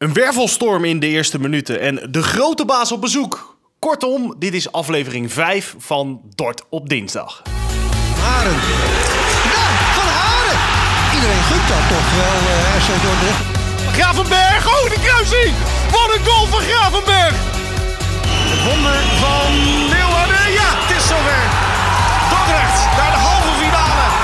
Een wervelstorm in de eerste minuten en de grote baas op bezoek. Kortom, dit is aflevering 5 van Dort op dinsdag. Haren. Ja, van Haren. Iedereen gunt dat toch wel, uh, RC Dordrecht. Gravenberg, oh de kruising! Wat een goal van Gravenberg! Het wonder van Leeuwarden, ja, het is zover. Dordrecht naar de halve finale.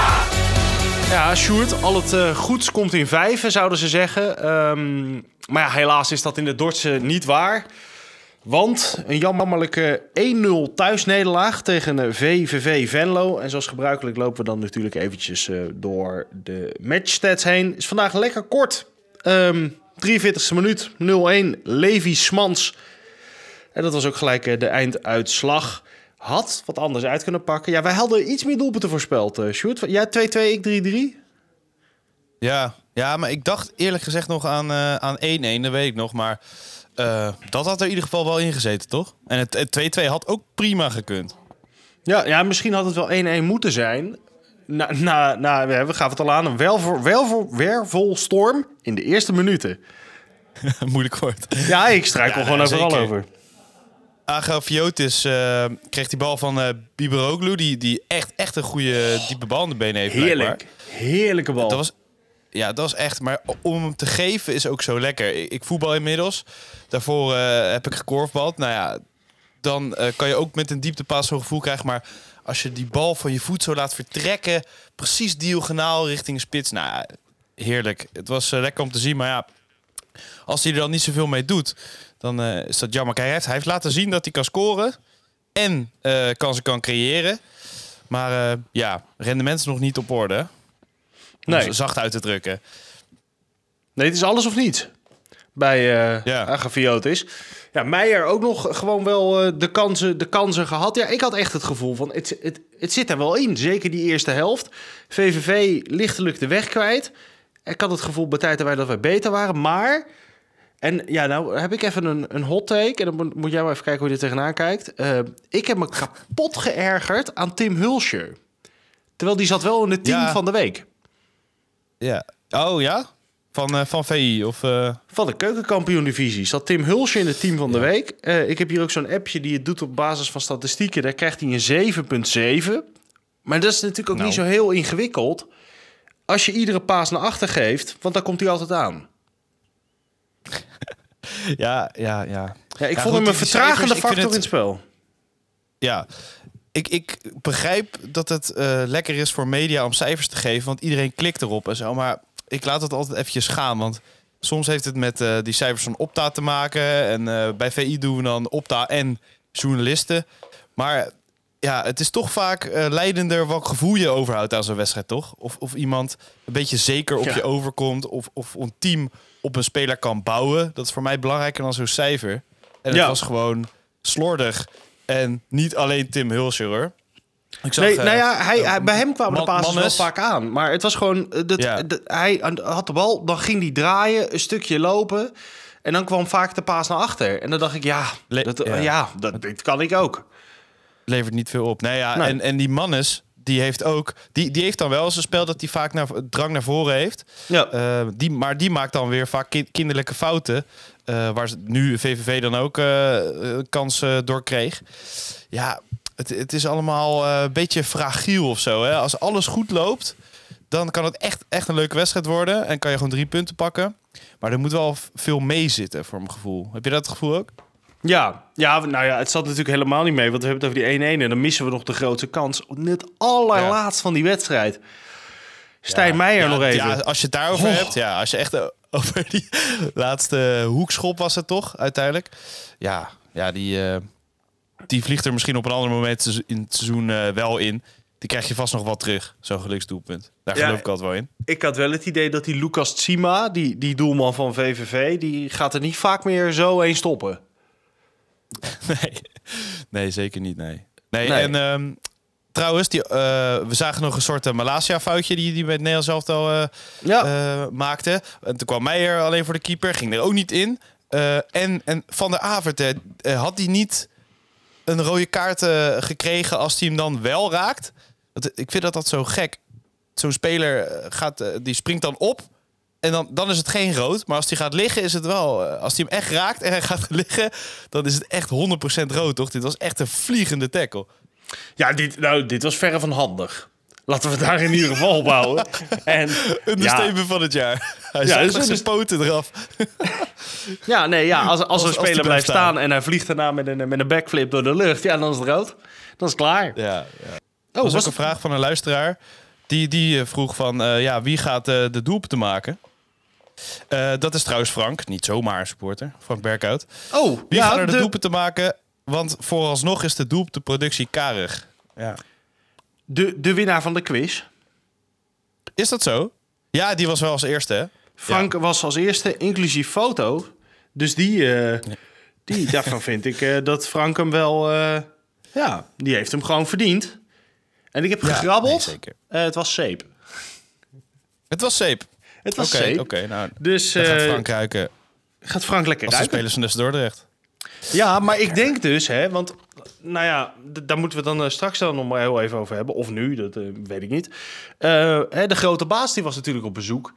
Ja, Sjoerd, al het uh, goeds komt in vijven, zouden ze zeggen. Um, maar ja, helaas is dat in de Dordtse niet waar. Want een jammerlijke 1-0 thuisnederlaag tegen VVV Venlo. En zoals gebruikelijk lopen we dan natuurlijk eventjes uh, door de matchstats heen. Is vandaag lekker kort. Um, 43e minuut, 0-1, Levi Smans. En dat was ook gelijk de einduitslag. Had wat anders uit kunnen pakken. Ja, wij hadden iets meer doelpunten voorspeld, uh, Sjoerd. Jij 2-2, ik 3-3? Ja, ja, maar ik dacht eerlijk gezegd nog aan 1-1, uh, aan 1-1, dat weet ik nog. Maar uh, dat had er in ieder geval wel in gezeten, toch? En het 2-2 had ook prima gekund. Ja, ja, misschien had het wel 1-1 moeten zijn. Na, na, na, we gaan het al aan. Een welver, welver, wervelstorm in de eerste minuten. Moeilijk woord. Ja, ik struikel ja, gewoon overal zeker. over. Agafiotis uh, kreeg die bal van uh, Biberoglu, die, die echt, echt een goede diepe bal in de benen heeft. Heerlijk. Blijkbaar. Heerlijke bal. Dat was, ja, dat was echt. Maar om hem te geven is ook zo lekker. Ik, ik voetbal inmiddels. Daarvoor uh, heb ik gekorfbald. Nou ja, dan uh, kan je ook met een dieptepas zo'n gevoel krijgen. Maar als je die bal van je voet zo laat vertrekken, precies diagonaal richting spits. Nou, heerlijk. Het was lekker om te zien. Maar ja, als hij er dan niet zoveel mee doet, dan is dat jammer. Hij heeft, hij heeft laten zien dat hij kan scoren en kansen kan creëren. Maar ja, rendement is nog niet op orde. Nee. zacht uit te drukken. Nee, het is alles of niet bij uh, ja. Agafiotis. Ja, Meijer ook nog gewoon wel uh, de, kansen, de kansen gehad. Ja, ik had echt het gevoel van, het, het, het zit er wel in. Zeker die eerste helft. VVV lichtelijk de weg kwijt. Ik had het gevoel bij tijd dat wij beter waren. Maar, en ja, nou heb ik even een, een hot take. En dan moet jij maar even kijken hoe je er tegenaan kijkt. Uh, ik heb me kapot geërgerd aan Tim Hulscher. Terwijl die zat wel in het team ja. van de week. Ja. Oh ja? Van, uh, van VI of... Uh... Van de keukenkampioen-divisie. Zat Tim Hulsje in het team van de week. Uh, ik heb hier ook zo'n appje die het doet op basis van statistieken. Daar krijgt hij een 7,7. Maar dat is natuurlijk ook nou. niet zo heel ingewikkeld. Als je iedere paas naar achter geeft, want dan komt hij altijd aan. ja, ja, ja. ja ik ja, vond goed, hem een vertragende cijfers, factor het... in het spel. Ja, ik, ik begrijp dat het uh, lekker is voor media om cijfers te geven, want iedereen klikt erop en zo. Maar ik laat het altijd eventjes gaan, want soms heeft het met uh, die cijfers van Opta te maken. En uh, bij VI doen we dan Opta en journalisten. Maar ja, het is toch vaak uh, leidender welk gevoel je overhoudt aan zo'n wedstrijd, toch? Of, of iemand een beetje zeker op ja. je overkomt, of, of een team op een speler kan bouwen. Dat is voor mij belangrijker dan zo'n cijfer. En het ja. was gewoon slordig. En niet alleen Tim Hulscher hoor. Ik zag, nee, uh, nou ja, hij, hij, bij hem kwamen de passes wel vaak aan. Maar het was gewoon... eh, Dat, ja. dat, hij had de bal, dan ging hij draaien, een stukje lopen... En dan kwam vaak de paas naar achter. En dan dacht ik, ja, dat, ja. ja dat, dat, kan ik ook. Levert niet veel op. Nee, ja, nee. En, en die Mannes, die heeft ook... Die, die heeft dan wel eens een spel dat hij vaak naar, drang naar voren heeft. Ja. Uh, die, maar die maakt dan weer vaak ki kinderlijke fouten. Uh, waar nu VVV dan ook uh, kansen door kreeg. Ja, het, het is allemaal een beetje fragiel of zo. Hè? Als alles goed loopt, dan kan het echt, echt een leuke wedstrijd worden. En kan je gewoon drie punten pakken. Maar er moet wel veel mee zitten, voor mijn gevoel. Heb je dat gevoel ook? Ja, ja, nou ja, het zat natuurlijk helemaal niet mee. Want we hebben het over die 1-1 en dan missen we nog de grootste kans. Net allerlaatst ja. van die wedstrijd. Stijn ja, Meijer ja, nog even. Ja, als je het daarover oh. hebt, ja, als je echt over die laatste hoekschop was het toch, uiteindelijk. Ja, ja die, uh, die vliegt er misschien op een ander moment in het seizoen uh, wel in. Die krijg je vast nog wel terug, zo'n geluksdoelpunt. Daar geloof ik altijd wel in. Ik had wel het idee dat die Lucas Tsima, die, die doelman van VVV... die gaat er niet vaak meer zo een stoppen. nee. nee, zeker niet, nee. Nee, nee. en um, trouwens, die, uh, we zagen nog een soort uh, Malasia-foutje... die, die met Nederland zelf al uh, ja. maakte. En toen kwam Meijer alleen voor de keeper, ging er ook niet in. en, en Van der Avert, had die niet een rode kaart gekregen als hij hem dan wel raakt. Dat, ik vind dat dat zo gek. Zo'n speler gaat, die springt dan op. En dan, dan is het geen rood. Maar als hij gaat liggen, is het wel... eh, Als hij hem echt raakt en hij gaat liggen... dan is het echt 100% rood, toch? Dit was echt een vliegende tackle. Ja, dit, nou, dit was verre van handig. Laten we het daar in ieder geval op houden. En, Een ja, van het jaar. Hij Ja, zijn poten eraf. ja, nee, ja, als, als, Als- een speler blijft staan. staan. en hij vliegt daarna met een, met een backflip door de lucht, ja, dan is het rood. Dan is het klaar. Ja, ja. Oh, was was ook een vraag van een luisteraar. Die, die eh, vroeg van, eh, ja, wie gaat eh, de doelpunten maken? Eh, dat is trouwens Frank, niet zomaar een supporter. Frank Berkhout. Oh, Wie ja, gaat er de, de- doelpunten maken? Want vooralsnog is de doelpuntenproductie karig. Ja. de, de winnaar van de quiz. Is dat zo? Ja, die was wel als eerste, hè? Frank was als eerste, inclusief foto. Dus die, eh, die daarvan vind ik eh, dat Frank hem wel... ja, die heeft hem gewoon verdiend. En ik heb Ja, gegrabbeld. nee, zeker. Het was zeep. Het was zeep. Het Oké, was zeep. oké. nou, Dus dan gaat eh, Frank ruiken gaat Frank lekker als de ruiken. spelers van Dordrecht. Ja, maar ik denk dus, hè, want nou ja, d- daar moeten we dan eh, straks dan nog maar heel even over hebben. Of nu, dat eh, weet ik niet. Eh, hè, de grote baas die was natuurlijk op bezoek.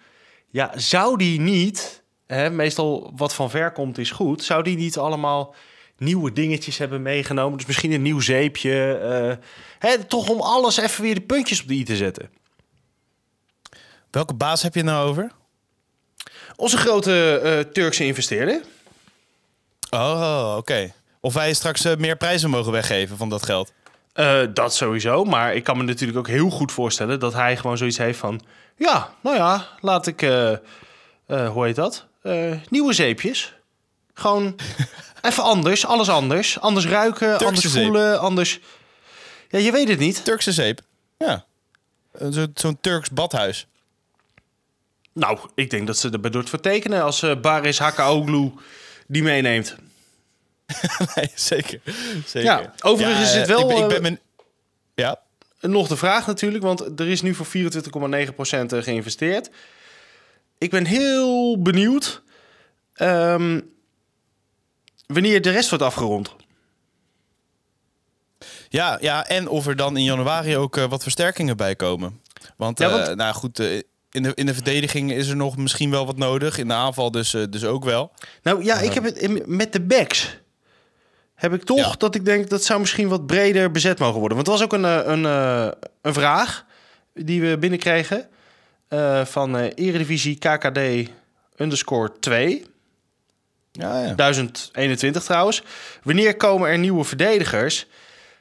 Ja, zou die niet, hè, meestal wat van ver komt is goed, zou die niet allemaal nieuwe dingetjes hebben meegenomen? Dus misschien een nieuw zeepje. eh, hè, toch om alles even weer de puntjes op de i te zetten. Welke baas heb je nou over? Onze grote eh, Turkse investeerder. Oh, oké. Of wij straks eh, meer prijzen mogen weggeven van dat geld. Eh, dat sowieso. Maar ik kan me natuurlijk ook heel goed voorstellen dat hij gewoon zoiets heeft van... Ja, nou ja, laat ik... hoe heet dat? Nieuwe zeepjes. Gewoon even anders, alles anders. Anders ruiken, anders zeep. voelen, anders... Ja, je weet het niet. Turkse zeep. Ja. Zo- Zo'n Turks badhuis. Nou, ik denk dat ze er bij Dort voor tekenen als eh, Baris Hakaoglu die meeneemt. nee, zeker. zeker. Ja, overigens is het eh, wel, Ik ben, ik ben eh, mijn- Ja. Nog de vraag natuurlijk, want er is nu voor 24,9% geïnvesteerd. Ik ben heel benieuwd ehm, wanneer de rest wordt afgerond. Ja, ja, en of er dan in januari ook wat versterkingen bij komen. Want, Ja, nou goed, in, de, in de verdediging is er nog misschien wel wat nodig. In de aanval dus, eh, dus ook wel. Nou ja, ik heb het in- met de backs. Heb ik toch Ja. dat ik denk dat zou misschien wat breder bezet mogen worden. Want het was ook een, eh, een, eh, een vraag die we binnenkregen eh van eh Eredivisie KKD underscore 2. Ja, ja. 1021 trouwens. Wanneer komen er nieuwe verdedigers?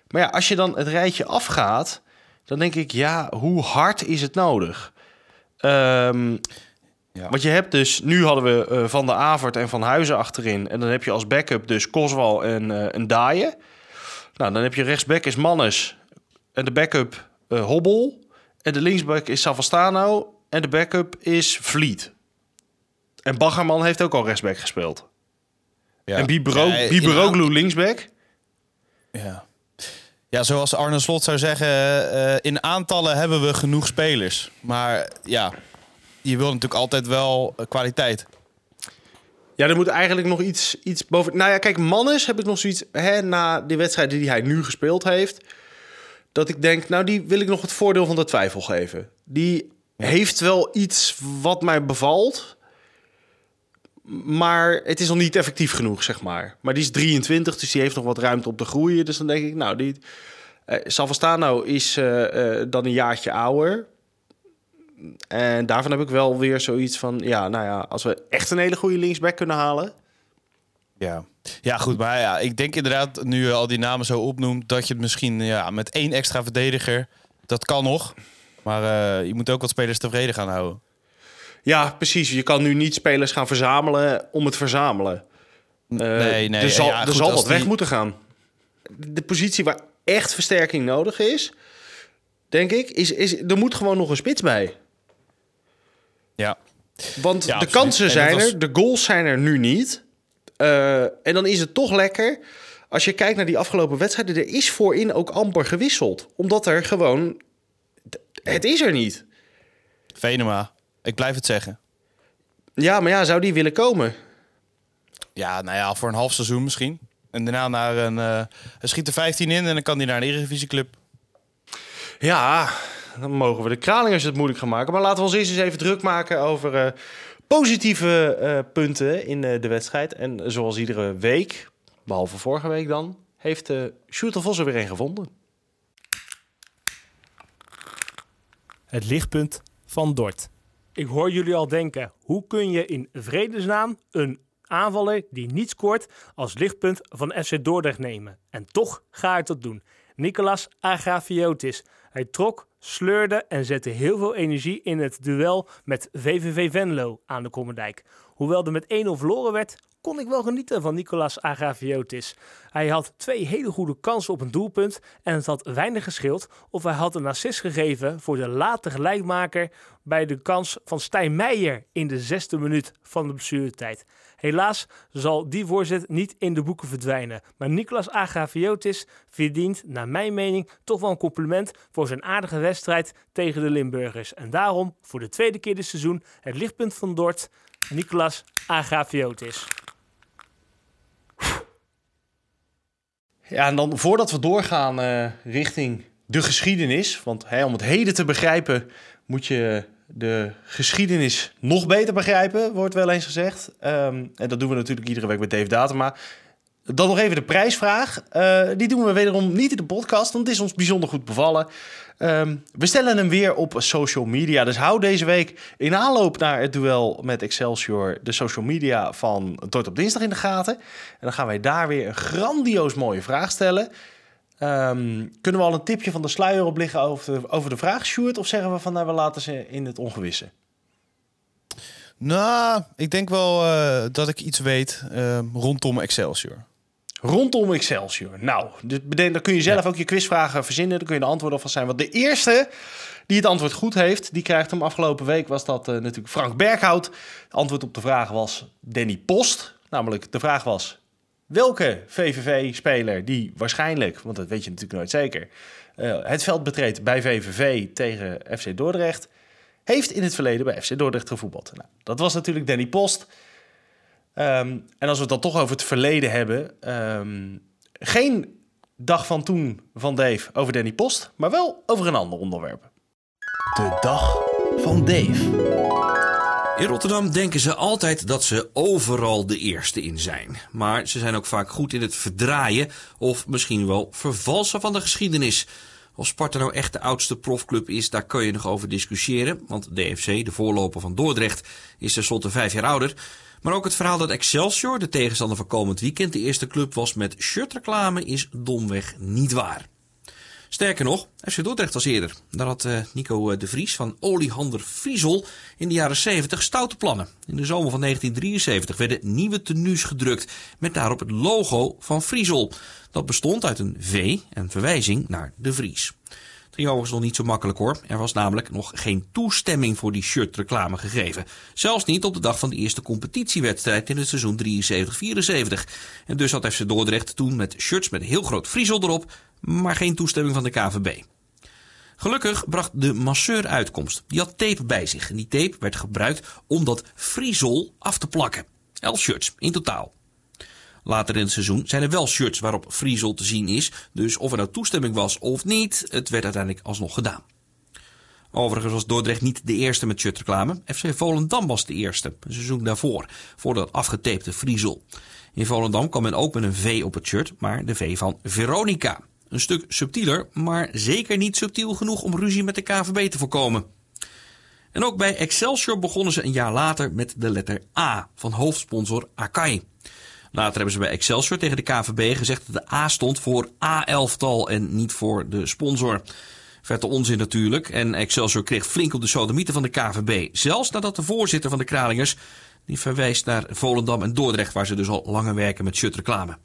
Maar ja, als je dan het rijtje afgaat, dan denk ik, ja, hoe hard is het nodig? Ehm, Ja. Want je hebt dus, nu hadden we eh, Van der Avert en Van Huizen achterin. En dan heb je als backup dus Koswal en eh een Daaien. Nou, dan heb je rechtsback is Mannes. En de backup eh Hobbel. En de linksback is Savastano. En de backup is Vliet. En Baggerman heeft ook al rechtsback gespeeld. ja. En Bibero, Ja, in Biberoglu linksback. Ja. Ja, zoals Arne Slot zou zeggen, eh, in aantallen hebben we genoeg spelers. Maar ja, je wil natuurlijk altijd wel eh, kwaliteit. Ja, er moet eigenlijk nog iets, iets boven... Nou ja, kijk, Mannes heb ik nog zoiets... Hè, na die wedstrijden die hij nu gespeeld heeft... dat ik denk, nou, die wil ik nog het voordeel van de twijfel geven. Die heeft wel iets wat mij bevalt... maar het is nog niet effectief genoeg, zeg maar. Maar die is 23, dus die heeft nog wat ruimte op te groeien. Dus dan denk ik, nou, die... Salvastano is eh, eh, dan een jaartje ouder... En daarvan heb ik wel weer zoiets van... ja, nou ja, als we echt een hele goede linksback kunnen halen... Ja. ja, goed. Maar ja, ik denk inderdaad, nu je al die namen zo opnoemt, dat je het misschien ja, met één extra verdediger, dat kan nog. Maar je moet ook wat spelers tevreden gaan houden. Ja, precies. Je kan nu niet spelers gaan verzamelen om het verzamelen. Eh, nee, nee. Er zal, Ja, er goed, zal wat weg moeten gaan. De positie waar echt versterking nodig is, denk ik, is, is er moet gewoon nog een spits bij. Ja. Want Ja, de absoluut. kansen En zijn was- er, de goals zijn er nu niet. Eh, en dan is het toch lekker. Als je kijkt naar die afgelopen wedstrijden, er is voorin ook amper gewisseld. Omdat er gewoon. Het is er niet. Venema, ik blijf het zeggen. Ja, maar ja, zou die willen komen? Ja, nou ja, voor een half seizoen misschien. En daarna naar een... eh hij schiet er 15 in en dan kan hij naar een Eredivisieclub. Ja, dan mogen we de Kralingers het moeilijk gaan maken. Maar laten we ons eerst eens even druk maken over eh, positieve eh, punten in eh, de wedstrijd. En zoals iedere week, behalve vorige week dan, heeft uh, Sjoerd Vos er weer een gevonden. Het lichtpunt van Dort. Ik hoor jullie al denken, hoe kun je in vredesnaam een aanvaller die niet scoort als lichtpunt van FC Dordrecht nemen? En toch ga ik dat doen. Nicolas Agrafiotis. Hij trok, sleurde en zette heel veel energie in het duel met VVV Venlo aan de Kommerdijk. Hoewel er met 1-0 verloren werd, kon ik wel genieten van Nicolas Agrafiotis. Hij had twee hele goede kansen op een doelpunt en het had weinig gescheeld of hij had een assist gegeven voor de late gelijkmaker bij de kans van Stijn Meijer in de zesde minuut van de blessuretijd. Helaas zal die voorzet niet in de boeken verdwijnen, maar Nicolas Agrafiotis verdient naar mijn mening toch wel een compliment voor zijn aardige wedstrijd tegen de Limburgers. En daarom voor de tweede keer dit seizoen het lichtpunt van Dort, Nicolas Agrafiotis. Ja, en dan voordat we doorgaan uh, richting de geschiedenis, want om het heden te begrijpen moet je de geschiedenis nog beter begrijpen, wordt wel eens gezegd. Um, en dat doen we natuurlijk iedere week met Dave Datema. Dan nog even de prijsvraag. Uh, die doen we wederom niet in de podcast, want het is ons bijzonder goed bevallen. Um, we stellen hem weer op social media. Dus hou deze week in aanloop naar het duel met Excelsior de social media van Dort op Dinsdag in de gaten. En dan gaan wij daar weer een grandioos mooie vraag stellen. Um, kunnen we al een tipje van de sluier oplichten over de, over de vraag, Sjoerd? Of zeggen we van nou, we laten ze in het ongewisse? Nou, ik denk wel uh, dat ik iets weet uh, rondom Excelsior. Rondom Excelsior. Nou, dan kun je zelf ja. ook je quizvragen verzinnen. Dan kun je de antwoorden van zijn. Want de eerste die het antwoord goed heeft, die krijgt hem. Afgelopen week was dat uh, natuurlijk Frank Berghout. Het antwoord op de vraag was Danny Post. Namelijk, de vraag was: welke VVV-speler die waarschijnlijk, want dat weet je natuurlijk nooit zeker, uh, het veld betreedt bij VVV tegen FC Dordrecht, heeft in het verleden bij FC Dordrecht gevoetbald. Nou, dat was natuurlijk Danny Post. Um, en als we het dan toch over het verleden hebben, um, geen dag van toen van Dave over Danny Post, maar wel over een ander onderwerp. De dag van Dave. In Rotterdam denken ze altijd dat ze overal de eerste in zijn. Maar ze zijn ook vaak goed in het verdraaien of misschien wel vervalsen van de geschiedenis. Of Sparta nou echt de oudste profclub is, daar kun je nog over discussiëren. Want DFC, de voorloper van Dordrecht, is tenslotte vijf jaar ouder. Maar ook het verhaal dat Excelsior, de tegenstander van komend weekend, de eerste club was met shirtreclame, is domweg niet waar. Sterker nog, FC Dordrecht was eerder. Daar had uh, Nico de Vries van Oliehander Friesel in de jaren 70 stoute plannen. In de zomer van 1973 werden nieuwe tenues gedrukt met daarop het logo van Friesel. Dat bestond uit een V en verwijzing naar de Vries. Ging overigens nog niet zo makkelijk hoor. Er was namelijk nog geen toestemming voor die shirtreclame gegeven. Zelfs niet op de dag van de eerste competitiewedstrijd in het seizoen 73-74. En dus had FC Dordrecht toen met shirts met heel groot Friesel erop maar geen toestemming van de KVB. Gelukkig bracht de masseur uitkomst. Die had tape bij zich en die tape werd gebruikt om dat friesel af te plakken. Elf shirts in totaal. Later in het seizoen zijn er wel shirts waarop friesel te zien is, dus of er nou toestemming was of niet, het werd uiteindelijk alsnog gedaan. Overigens was Dordrecht niet de eerste met shirtreclame. FC Volendam was de eerste, een seizoen daarvoor, voor dat afgetapte friesel. In Volendam kwam men ook met een V op het shirt, maar de V van Veronica. Een stuk subtieler, maar zeker niet subtiel genoeg om ruzie met de KVB te voorkomen. En ook bij Excelsior begonnen ze een jaar later met de letter A van hoofdsponsor Akai. Later hebben ze bij Excelsior tegen de KVB gezegd dat de A stond voor A-elftal en niet voor de sponsor. Vette onzin natuurlijk en Excelsior kreeg flink op de sodomieten van de KVB. Zelfs nadat de voorzitter van de Kralingers die verwijst naar Volendam en Dordrecht waar ze dus al langer werken met shirtreclame.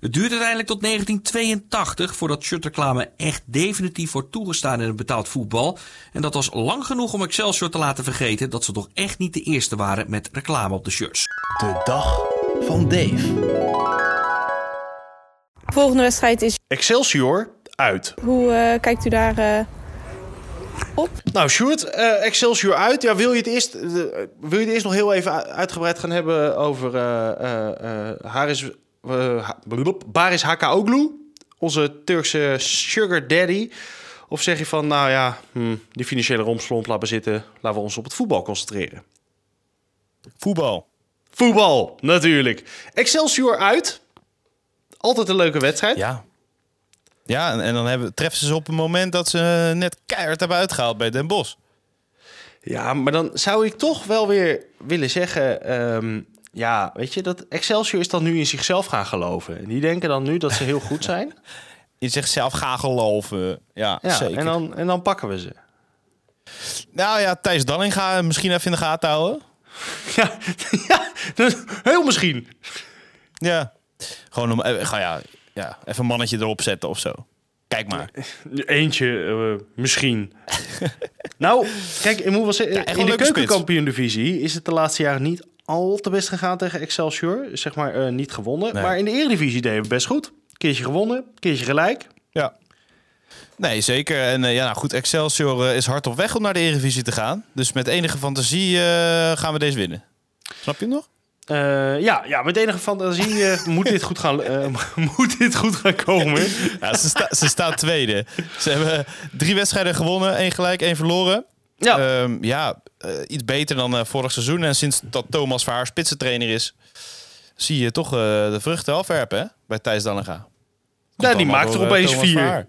Het duurde uiteindelijk tot 1982 voordat shirtreclame echt definitief wordt toegestaan in het betaald voetbal. En dat was lang genoeg om Excelsior te laten vergeten dat ze toch echt niet de eerste waren met reclame op de shirts. De dag van Dave. Volgende wedstrijd is Excelsior uit. Hoe uh, kijkt u daar uh, op? Nou, Sjoerd, uh, Excelsior uit. Ja, wil, je het eerst, wil je het eerst nog heel even uitgebreid gaan hebben over Haris uh, Baris Hakaoglu, onze Turkse sugar daddy? Of zeg je van, nou ja, hm, die financiële romslomp laten we zitten, laten we ons op het voetbal concentreren? Voetbal. Voetbal, natuurlijk. Excelsior uit. Altijd een leuke wedstrijd. Ja. Ja, en, en dan hebben, treffen ze ze op een moment dat ze net keihard hebben uitgehaald bij Den Bosch. Ja, maar dan zou ik toch wel weer willen zeggen... ehm, ja, weet je, dat Excelsior is dan nu in zichzelf gaan geloven. En Die denken dan nu dat ze heel goed zijn. In zichzelf gaan geloven. Ja, Ja, zeker. en dan, en dan pakken we ze. Nou ja, Thijs Dallinga misschien even in de gaten houden. Ja, ja dus heel misschien. Ja. Gewoon om, eh, gewoon, ja, ja, even een mannetje erop zetten of zo. Kijk maar. Eentje, eh, misschien. nou, kijk, ik moet wel zeggen... Ja, in de keukenkampioen-divisie is het de laatste jaren niet al te best gegaan tegen Excelsior. Zeg maar, eh, niet gewonnen. Nee. Maar in de Eredivisie deden we best goed. Keertje gewonnen, keertje gelijk. Ja. Nee, zeker. En eh, ja, nou goed, Excelsior eh, is hard op weg om naar de Eredivisie te gaan. Dus met enige fantasie eh, gaan we deze winnen. Snap je nog? Ja, ja, met enige fantasie moet, dit goed gaan, moet dit goed gaan komen. Ja, ze, sta, ze staan tweede. Ze hebben drie wedstrijden gewonnen, één gelijk, één verloren. Ja, Ehm, ja, iets beter dan vorig seizoen. En sinds dat Thomas Verhaar spitsentrainer is, zie je toch de vruchten afwerpen hè? bij Thijs Dallinga. Komt Ja, die maakt er opeens Thomas vier.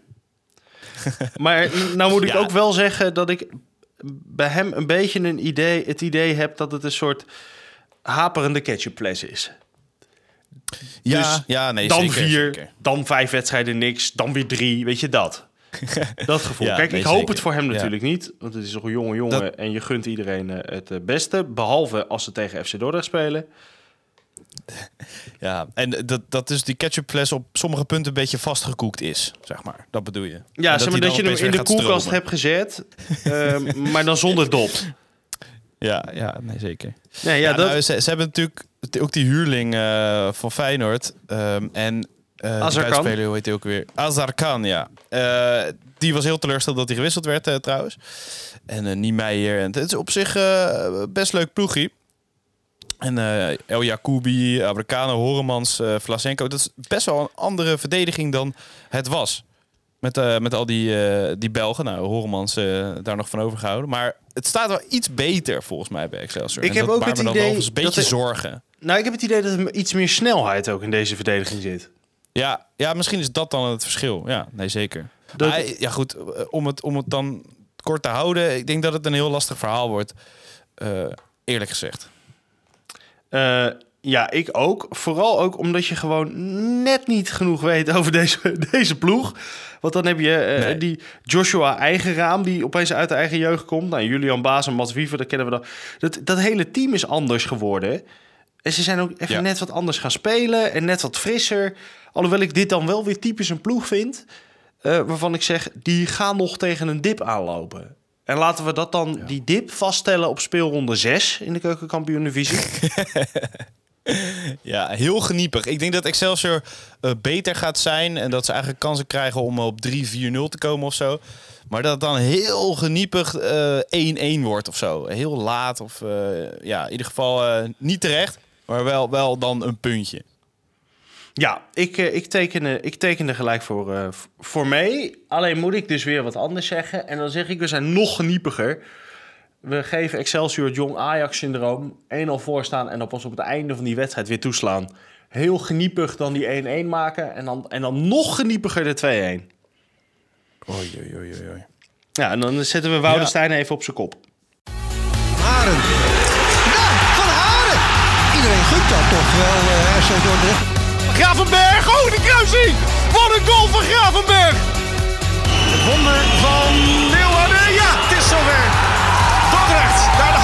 Maar nou moet ik Ja. ook wel zeggen dat ik bij hem een beetje een idee, het idee heb dat het een soort haperende ketchupfles is. Ja, Dus ja, nee, dan zeker, vier, zeker. dan vijf wedstrijden niks, dan weer drie, weet je dat? Dat gevoel. Ja, Kijk, nee, ik hoop zeker. het voor hem Ja. natuurlijk niet, want het is nog een jonge jongen Dat- en je gunt iedereen eh, het beste, behalve als ze tegen FC Dordrecht spelen. Ja, en dat, dat dus die ketchupfles op sommige punten een beetje vastgekoekt is, zeg maar. Dat bedoel je. Ja, zeg maar die dat dan je hem in de koelkast hebt gezet, eh, maar dan zonder dop. Ja, ja, nee, zeker. Nee, ja, Ja, dat, nou, ze, ze hebben natuurlijk ook die huurling eh, van Feyenoord. ehm, en die Azarkan. hoe heet hij ook weer? Azarkan, ja. Eh, die was heel teleurgesteld dat hij gewisseld werd, trouwens. En eh Niemeyer. En het is op zich best leuk ploegie. En eh, El Jacoubi, Abracano, Horemans, eh Vlasenko. Dat is best wel een andere verdediging dan het was. Met, eh, met al die, die Belgen. Nou, Horemans daar nog van overgehouden. Maar het staat wel iets beter volgens mij bij Excelsior. Ik En heb dat ook het dan idee eens een beetje dat zorgen. nou, ik heb het idee dat er iets meer snelheid ook in deze verdediging zit. Ja, ja, misschien is dat dan het verschil. Ja, nee, zeker. Dat- Maar, ja, goed. Om het, om het dan kort te houden. Ik denk dat het een heel lastig verhaal wordt. eerlijk gezegd. Eh, ja, ik ook. Vooral ook omdat je gewoon net niet genoeg weet over deze, deze ploeg. Want dan heb je eh, Nee. die Joshua Eigenraam, die opeens uit de eigen jeugd komt. Nou, Julian Baas en Mats Wiever, dat kennen we dan. Dat, dat hele team is anders geworden. En ze zijn ook even Ja. net wat anders gaan spelen en net wat frisser. Alhoewel ik dit dan wel weer typisch een ploeg vind. eh, waarvan ik zeg, die gaan nog tegen een dip aanlopen. En laten we dat dan, die dip, vaststellen op speelronde 6 in de keukenkampioen-divisie. Ja, heel geniepig. Ik denk dat Excelsior eh, beter gaat zijn. En dat ze eigenlijk kansen krijgen om op 3-4-0 te komen of zo. Maar dat het dan heel geniepig eh 1-1 wordt of zo. Heel laat of eh, ja, in ieder geval eh, niet terecht. Maar wel, wel dan een puntje. Ja, ik, eh, ik, teken, eh, ik teken er gelijk voor, eh, v- voor mee. Alleen moet ik dus weer wat anders zeggen. En dan zeg ik, we zijn nog geniepiger. We geven Excelsior het jong Ajax-syndroom 1-0 voorstaan... en dan pas op het einde van die wedstrijd weer toeslaan. Heel geniepig dan die 1-1 maken... en dan, en dan nog geniepiger de 2-1. Oei, oei, oei, oei. Ja, en dan zetten we Woudenstein Ja. even op zijn kop. Haren. Ja, van Haren. Iedereen gunt dat toch wel, eh RC Dordrecht. Gravenberg. Oh, de kruising. Wat een goal van Gravenberg. Het wonder van Leeuwarden. Ja, het is zover. Dordrecht naar de